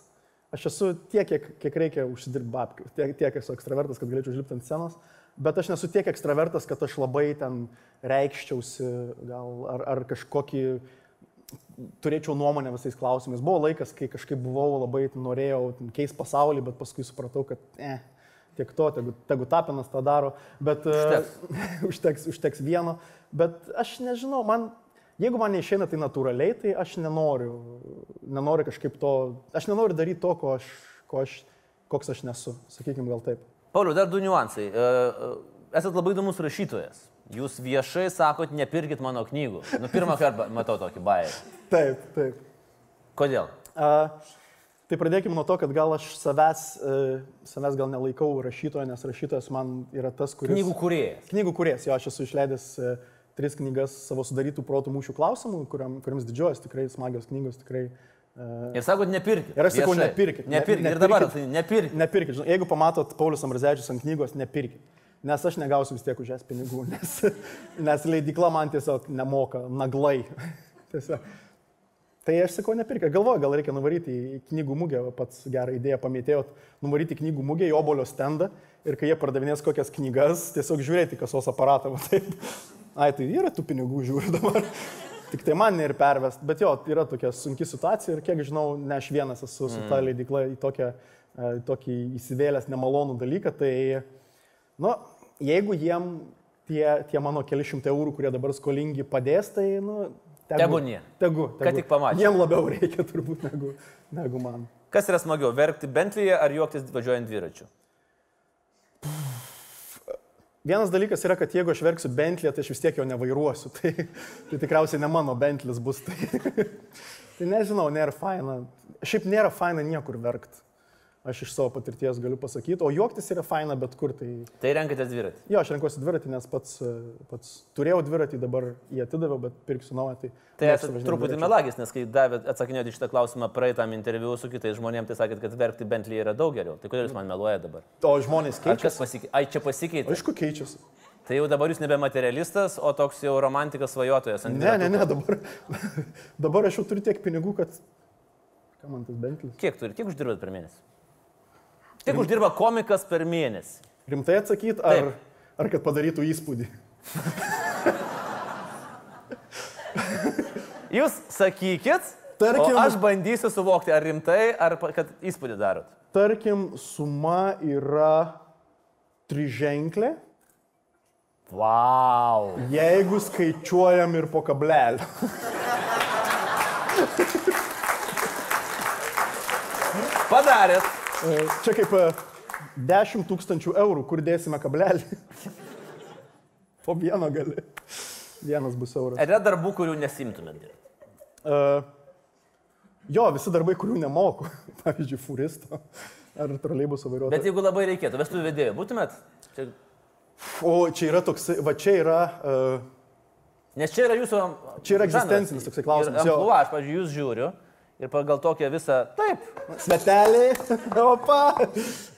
Aš esu tiek, kiek, kiek reikia užsidirbti babkių, tiek, tiek esu ekstravertas, kad galėčiau užlipti ant scenos, bet aš nesu tiek ekstravertas, kad aš labai ten reikščiausi, gal ar, ar kažkokį turėčiau nuomonę visais klausimais. Buvo laikas, kai kažkaip buvau labai norėjau keisti pasaulį, bet paskui supratau, kad eh, tiek to, tegu, tegu tapinas tą daro, bet Užteks. uh, užteks, užteks vieno. Bet aš nežinau, man, jeigu man neišeina tai natūraliai, tai aš nenoriu, nenoriu kažkaip to, aš nenoriu daryti to, ko aš, ko aš, koks aš nesu, sakykime gal taip. Pauliu, dar du niuansai. E, e, Esat labai įdomus rašytojas. Jūs viešai sakot, nepirkit mano knygų. Nu, pirmą kartą matau tokį bairį. Taip, taip. Kodėl? Uh, tai pradėkime nuo to, kad gal aš savęs, uh, savęs gal nelaikau rašytojo, nes rašytojas man yra tas, kuris... Knygų kuriejas. Knygų kurės, jo, aš esu išleidęs uh, tris knygas savo sudarytų protų mūšių klausimų, kuriam, kuriams didžiuojas, tikrai smagios knygos, tikrai... Uh, Ir sakot, nepirkit. Ir aš sakau, Viešai. nepirkit. Ne- Nepirkit. Ir nepirkit. dabar tai nepirkit. nepirkit, žinai, jeigu pamatot Paulius Amrazevičius ant knygos, nepirkit. Nes aš negausiu vis tiek už jas pinigų, nes, nes leidikla man tiesiog nemoka naglai. tiesiog. Tai aš sakau, nepirkit. Galvoju, gal reikia nuvaryti į knygų mugę, pats gerą idėją pamitėjot, nuvaryti į knygų mugę į obolio stendą ir kai jie pardavinės kokias knygas, tiesiog žiūrėti kasos aparatą. Taip. Ai, tai yra tų pinigų žiūriu dabar. Tik tai man ir pervest. Bet jo, yra tokia sunki situacija ir kiek žinau, ne aš vienas esu su ta leidikla į tokią, e, į tokį įsivėlęs nemalonų dalyką. Tai, nu, jeigu jiem tie, tie mano keli šimtai eurų, kurie dabar skolingi, padės, tai, nu, Tebūnie. Tegu, tegu. Kad tik pamačius. Jiem labiau reikia turbūt negu, negu man. Kas yra smagiau, verkti Bentley'e ar juoktis važiuojant dviračiu? Vienas dalykas yra, kad jeigu aš verksiu Bentley, tai aš vis tiek jo nevairuosiu. Tai, tai tikriausiai ne mano Bentley's bus. Tai, tai nežinau, nėra faina. Šiaip nėra faina niekur verkti. Aš iš savo patirties galiu pasakyti. O juoktis yra faina bet kur. Tai... Tai renkatės dviratį. Jo, aš renkuosi dviratį, nes pats, e, pats turėjau dviratį, dabar jį atidaviau, bet pirksiu naują. Tai, Tai esate truputį dviračiu. melagis, nes kai davėt atsakinėjote šitą klausimą praeitam interviu su kitais žmonėmis, tai sakėt, kad verkti Bentley yra daug geriau. Tai kodėl jūs man meluojate dabar? O žmonės keičiasi. pasikeitė? Ai, čia pasikeitė. Aišku, keičiasi. Tai jau dabar jūs nebe materialistas, o toks jau romantikas svajotojas. Ne, ne, ne, dabar, dabar aš jau turiu tiek pinigų, kad... Ką man tas Bentley? Kiek turi, kiek uždirbat per mėnesį? Kiek uždirba komikas per mėnesį? Rimtai atsakyti, ar, Taip. ar kad padarytų įspūdį? Jūs sakykit, Tarkim- aš bandysiu suvokti, ar rimtai, ar kad įspūdį darot. Tarkim, suma yra triženklė, Wow. jeigu skaičiuojam ir po kablelį. Padarėt. E, Čia kaip e, 10 tūkstančių eurų, kur dėsime kablelį. Po vieno gali. Vienas bus euras. Ar yra darbų, kurių nesimtumėt dirbti? Uh, jo, visi darbai, kurių nemoku. Pavyzdžiui, furisto ar troleibuso vairuotojo. Bet jeigu labai reikėtų, vestų vedėjų, būtumėt? Čia... O čia yra toks, va čia yra, uh, Nes čia yra jūsų... Čia yra egzistencinis toksai klausimas. Jo, aš, pavyzdžiui, jūs žiūriu ir pagal tokią visą... Taip, Svetelė, opa,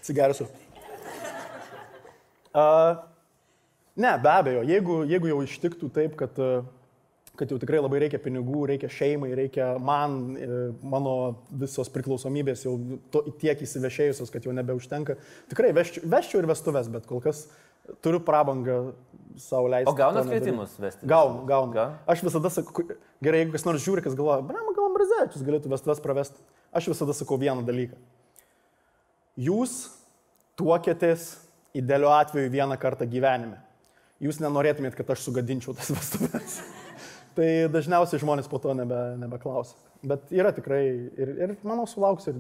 cigarsiu. Uh, ne, be abejo, jeigu, jeigu jau ištiktų taip, kad, uh, kad jau tikrai labai reikia pinigų, reikia šeimai, reikia man, e, mano visos priklausomybės jau to, tiek įsivešėjusios, kad jau nebeužtenka, tikrai veščiau, veščiau ir vestuvės, bet kol kas turiu prabangą savo leisti. O gaunat kvietimus vesti? Gaunu, gaunu. Gauna? Aš visada sakau, gerai, jeigu kas nors žiūri, kas galvoja, brama, gal Ambrazevičius galėtų vestuvės pravesti. Aš visada sakau vieną dalyką. Jūs tuokėtės idealiu atveju vieną kartą gyvenime. Jūs nenorėtumėt, kad aš sugadinčiau tas vestuvės. tai dažniausiai žmonės po to nebe, nebeklausia. Bet yra tikrai, ir, ir manau, sulauks ir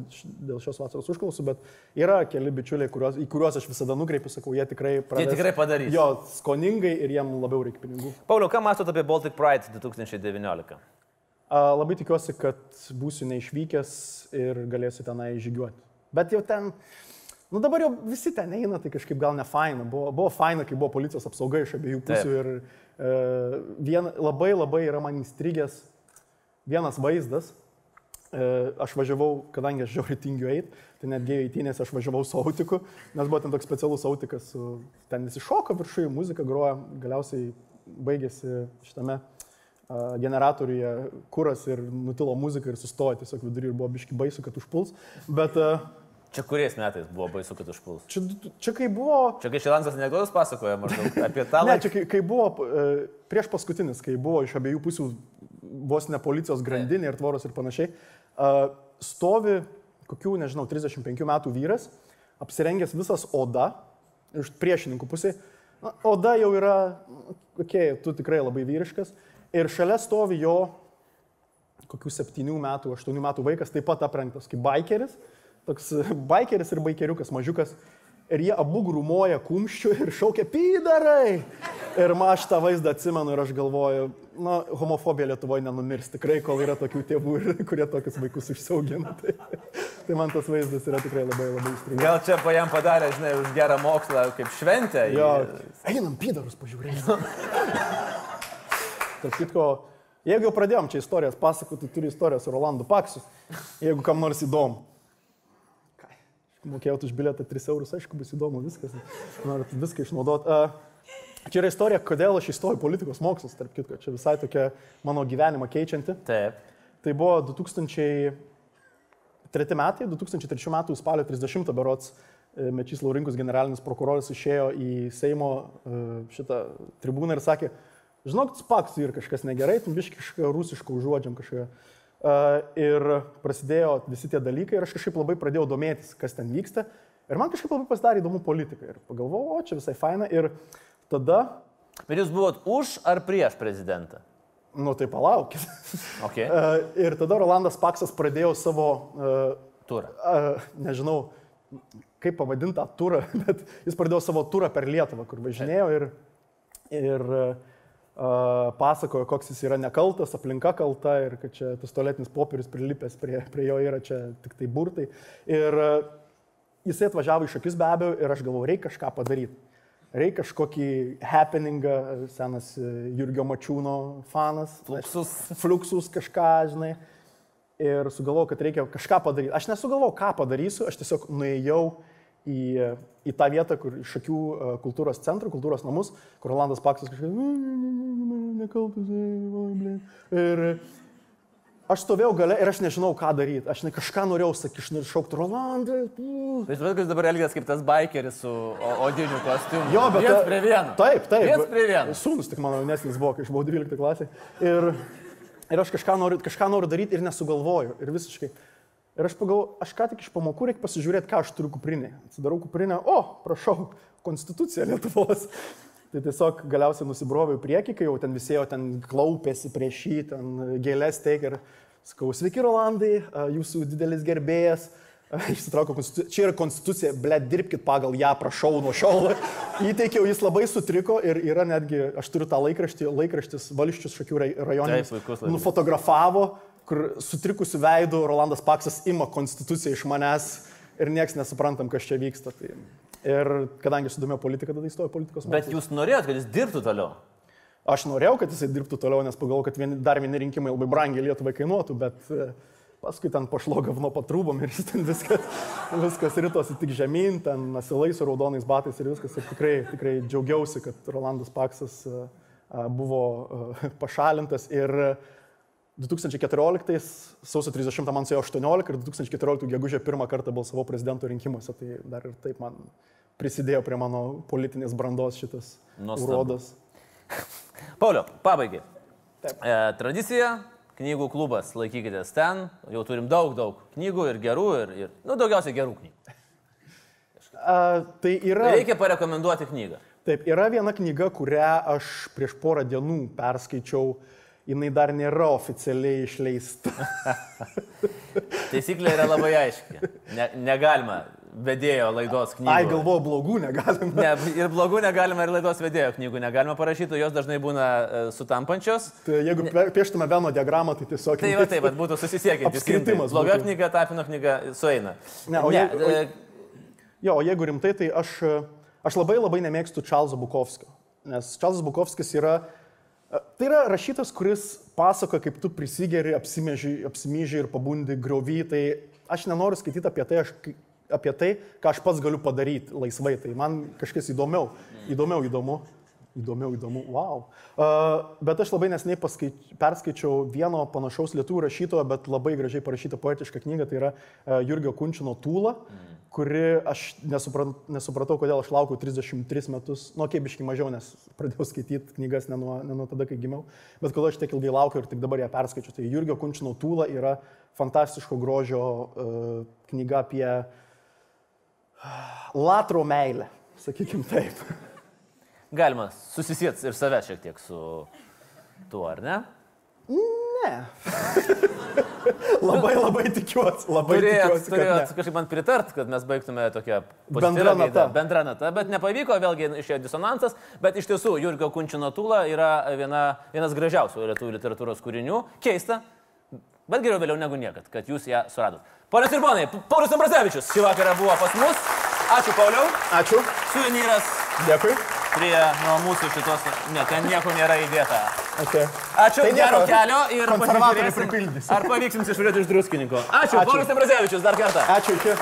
dėl šios vasaros užklausų, bet yra keli bičiuliai, kuriuos, į kuriuos aš visada nukreipiu, sakau, jie tikrai praves- tikrai padarys. Jo, skoningai ir jiem labiau reikia pinigų. Pauliau, ką mąstot apie Baltic Pride 2019? A, Labai tikiuosi, kad būsiu neišvykęs ir galėsiu tenai žygiuoti. Bet jau ten, nu dabar jau visi ten eina, tai kažkaip gal ne faina. Buvo, buvo faina, kai buvo policijos apsauga iš abiejų pusių Taip. ir e, vien, labai labai yra man įstrigęs vienas vaizdas. E, aš važiavau, kadangi aš žiauriai tingiu eiti, tai netgi eitinėse aš važiavau su autiku, nes buvo ten toks specialus autikas, ten visi šoka viršuje, muzika groja, galiausiai baigėsi šitame generatoriuje kuras ir nutilo muzika ir sustojo tiesiog vidury ir buvo biški baisu, kad užpuls. Bet Čia kuriais metais buvo baisu, kad užpuls? čia, čia kai buvo... Čia kai Šilansas anegdotas pasakoja maždaug apie tą Ne, čia kai, kai buvo e, prieš paskutinis, kai buvo iš abiejų pusių vos ne policijos grandinė ir tvoros ir panašiai, stovi kokių, nežinau, 35 metų vyras, apsirengęs visas oda, iš priešininkų pusė. Na, oda jau yra, okei, okay, tu tikrai labai vyriškas. Ir šalia stovi jo kokių 7 metų, 8 metų vaikas, taip pat aprengtas kaip baikeris. Toks baikeris ir baikeriukas, mažiukas. Ir jie abu grūmoja kumščių ir šaukia pydarai. Ir ma aš tą vaizdą atsimenu ir aš galvoju, na, homofobija Lietuvoje nenumirs tikrai, kol yra tokių tėvų, kurie tokius vaikus užsiaugina. Tai, tai man tas vaizdas yra tikrai labai labai įstrigas. Gal čia pa jam padarė, žinai, už gerą mokslą kaip šventę. Jo, einam pydarus pažiūrėti. Tarp kitko, jeigu jau pradėjom čia istorijas pasakoti, turiu istoriją su Rolandu Paksu, jeigu kam nors įdomu. Ką, Mokėjau už bilietą 3 eurus, aišku, bus įdomu viskas. Norit viską išnaudoti. Uh, čia yra istorija, kodėl aš įstojau politikos mokslus, tarp kitko. Čia visai tokia mano gyvenimą keičianti. Taip. Tai buvo 2003 metai, 2003 metų spalio 30 berots e, Mečys Laurinkus generalinis prokuroras išėjo į Seimo e, šitą tribūną ir sakė, žinok, spaks ir kažkas negerai, tu biški kažką rusišką užuodžiam kažką. Ir prasidėjo visi tie dalykai ir aš kažkaip labai pradėjau domėtis, kas ten vyksta. Ir man kažkaip labai pasidarė įdomu politika. Ir pagalvojau, o čia visai faina. Ir tada, Bet jūs buvot už ar prieš prezidentą? nu tai palaukit. Okay. Ir tada Rolandas Paksas pradėjo savo e, Turą. a, nežinau, kaip pavadinti tą turą, bet jis pradėjo savo turą per Lietuvą, kur važinėjo ir, ir a, pasakojo, koks jis yra nekaltas, aplinka kalta ir kad čia tas toletinis popierius prilipęs prie, prie jo yra čia tik tai burtai. Ir jisai atvažiavo iš akis be abejo ir aš galvoju, reikia kažką padaryti. Reikia kažkokį happeningą, senas e, Jurgio Mačiūno fanas. Fluxus. Fluxus kažką, žinai ir sugalvojau, kad reikia kažką padaryti. Aš nesugalvojau, ką padarysiu, aš tiesiog nuėjau į, į tą vietą, kur iš akių e, kultūros centrų, kultūros namus, kur Rolandas Paksas kažkaip, nekaltas. Ir aš stovėjau gale ir aš nežinau, ką daryti. Aš ne kažką norėjau sakyti, aš norėjau šaukti Rolandai. pū." Tai suprantat, kad dabar elgės kaip tas baikeris su odiniu kostiumu. Jo, bet... Viens prie vieno. Taip, taip. Viens prie vieno. Sūnus tik mano jaunesnis buvo, kai aš buvau 12 klasė. Ir, ir aš kažką noriu, kažką noriu daryti ir nesugalvoju. Ir visiškai. Ir aš pagalvoju, aš ką tik iš pamokų reikia pasižiūrėti, ką aš turiu kuprinė. Atsidarau kuprinę, o, prašau, konstitucija Lietuvos. Tai tiesiog galiausiai nusibroviau į priekį, kai jau ten visi jau ten klaupėsi prieš jį, ten gėlės teik ir sakau, sveiki Rolandai, jūsų didelis gerbėjas. Išsitraukiau konstituciją. Čia yra konstitucija, ble, dirbkite pagal ją, prašau, nuo šiol. Įteikiau, jis labai sutriko ir yra netgi, aš turiu tą laikraštį, laikraštis Vališčius šakių laikraštis. nufotografavo, kur sutrikusiu veidu Rolandas Paksas ima konstituciją iš manęs ir nieks nesuprantam, kas čia vyksta. Tai. Ir kadangi sudomėjau politiką, tada įstojau politikos Bet mokslus. jūs norėjot, kad jis dirbtų toliau. Aš norėjau, kad jisai dirbtų toliau, nes pagalvojau, kad vieni, dar vieni rinkimai labai brangiai Lietuvai kainuotų, bet e, paskui ten pašlogavno patrūbom ir jis ten viskas, viskas rytosi tik žemyn, ten asilai su raudonais batais ir viskas. Ir tikrai, tikrai džiaugiausi, kad Rolandas Paksas e, e, buvo pašalintas ir e, 2014 sausio 30 man suėjo 18 ir 2014 gegužė pirmą kartą balsavau prezidento rinkimuose, tai dar ir taip man prisidėjo prie mano politinės brandos šitas Nuostabu. urodas. Pauliau, pabaigai. E, tradicija, knygų klubas, laikykitės ten. Jau turim daug, daug knygų ir gerų, ir, ir nu, daugiausiai gerų knygų. A, tai yra, Reikia parekomenduoti knygą. taip, yra viena knyga, kurią aš prieš porą dienų perskaičiau, jinai dar nėra oficialiai išleista. Taisyklė yra labai aiški. Ne, negalima vedėjo laidos knygų. Ai, galvoju, blogų negalim. Ne, ir blogų negalima, ir laidos vedėjo knygų negalima parašyti, jos dažnai būna e, sutampančios. Tai jeigu pieštume Veno diagramą, tai tiesiog... Tai va taip, vat būtų susisiekiantis. Apskritimas. Bloga knyga, tapino knyga sueina. Ne, o ne jeigu- o- e, Jo, o jeigu rimtai, tai aš, aš labai labai nemėgstu Čarlzo Bukovskio. Nes Čarlzas Bukovskis yra, tai yra rašytas, kuris pasakoja, kaip tu prisigeri, apsimyži ir pabundi griovy. Tai aš nenoriu skaityti apie tai, aš, apie tai, ką aš pats galiu padaryti laisvai. Tai man kažkas įdomiau. Įdomiau įdomu. Įdomiau, įdomu, wow. Uh, bet aš labai nesnei perskaičiau vieno panašaus lietuvių rašytojo, bet labai gražiai parašytą poetišką knygą, tai yra uh, Jurgio Kunčino Tūla, mm. kuri aš nesupratau, nesupratau, kodėl aš laukiau 33 metus, nu, kaip iški mažiau, nes pradėjau skaityti knygas ne nuo, ne nuo tada, kai gimiau, bet kodėl aš tiek ilgai laukiau ir tik dabar ją perskaičiu. Tai Jurgio Kunčino Tūla yra fantastiško grožio uh, knyga apie latro meilę, sakykim taip. Galima susisieti ir save šiek tiek su tuo, ar ne? Ne. labai labai tikiuosi, labai Turėjot, tikiuosi. kad turėjot kažkaip man pritart, kad mes baigtume tokią nata. gaidą, bendra nata, bet nepavyko, vėlgi išėjo disonansas, bet iš tiesų Jurgio Kunčino Tula yra viena, vienas gražiausių lietuvių literatūros kūrinių. Keista, bet geriau vėliau negu niekad, kad jūs ją suradot. Ponas ir ponai, Paulius Ambrazevičius šį vakarą buvo pas mus. Ačiū, Pauliau. Ačiū. Suvenyras Dėkui. Prie nuo mūsų šitos, ne, ten nieko nėra įdėta. Okay. Ačiū, Tai gero kelio ir konservatoriai pripildys. Ar pavyks jums išvažiuoti iš druskininko. Ačiū, Ačiū. Paulius Ambrazevičius dar kartą. Ačiū, iki.